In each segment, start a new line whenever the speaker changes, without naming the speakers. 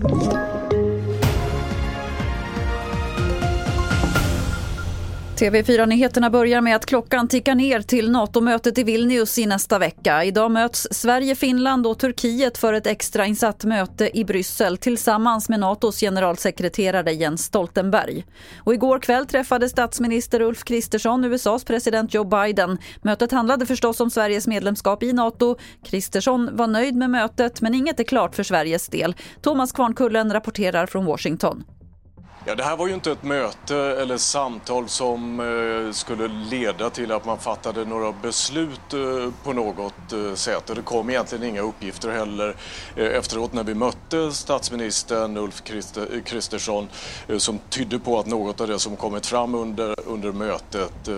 Thank you. TV4-nyheterna börjar med att klockan tickar ner till NATO-mötet i Vilnius i nästa vecka. Idag möts Sverige, Finland och Turkiet för ett extrainsatt möte i Bryssel tillsammans med NATOs generalsekreterare Jens Stoltenberg. Och igår kväll träffade statsminister Ulf Kristersson USAs president Joe Biden. Mötet handlade förstås om Sveriges medlemskap i NATO. Kristersson var nöjd med mötet men inget är klart för Sveriges del. Thomas Kvarnkullen rapporterar från Washington.
Ja, det här var ju inte ett möte eller samtal som eh, skulle leda till att man fattade några beslut eh, på något eh, sätt. Det kom egentligen inga uppgifter heller eh, efteråt när vi mötte statsministern Ulf eh, Kristersson eh, som tydde på att något av det som kommit fram under, under mötet eh,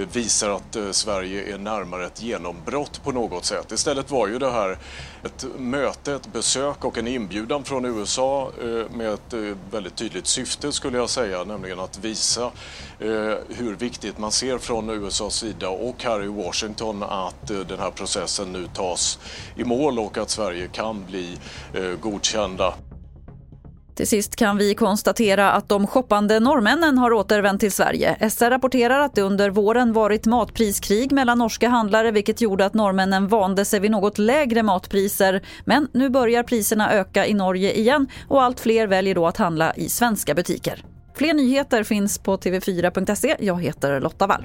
eh visar att eh, Sverige är närmare ett genombrott på något sätt. Istället var ju det här ett möte, ett besök och en inbjudan från USA med ett väldigt tydligt syfte syfte skulle jag säga, nämligen att visa eh, hur viktigt man ser från USAs sida och här i Washington att eh, den här processen nu tas i mål och att Sverige kan bli eh, godkända.
Till sist kan vi konstatera att de shoppande norrmännen har återvänt till Sverige. SR rapporterar att det under våren varit matpriskrig mellan norska handlare vilket gjorde att norrmännen vande sig vid något lägre matpriser. Men nu börjar priserna öka i Norge igen och allt fler väljer då att handla i svenska butiker. Fler nyheter finns på tv4.se. Jag heter Lotta Wall.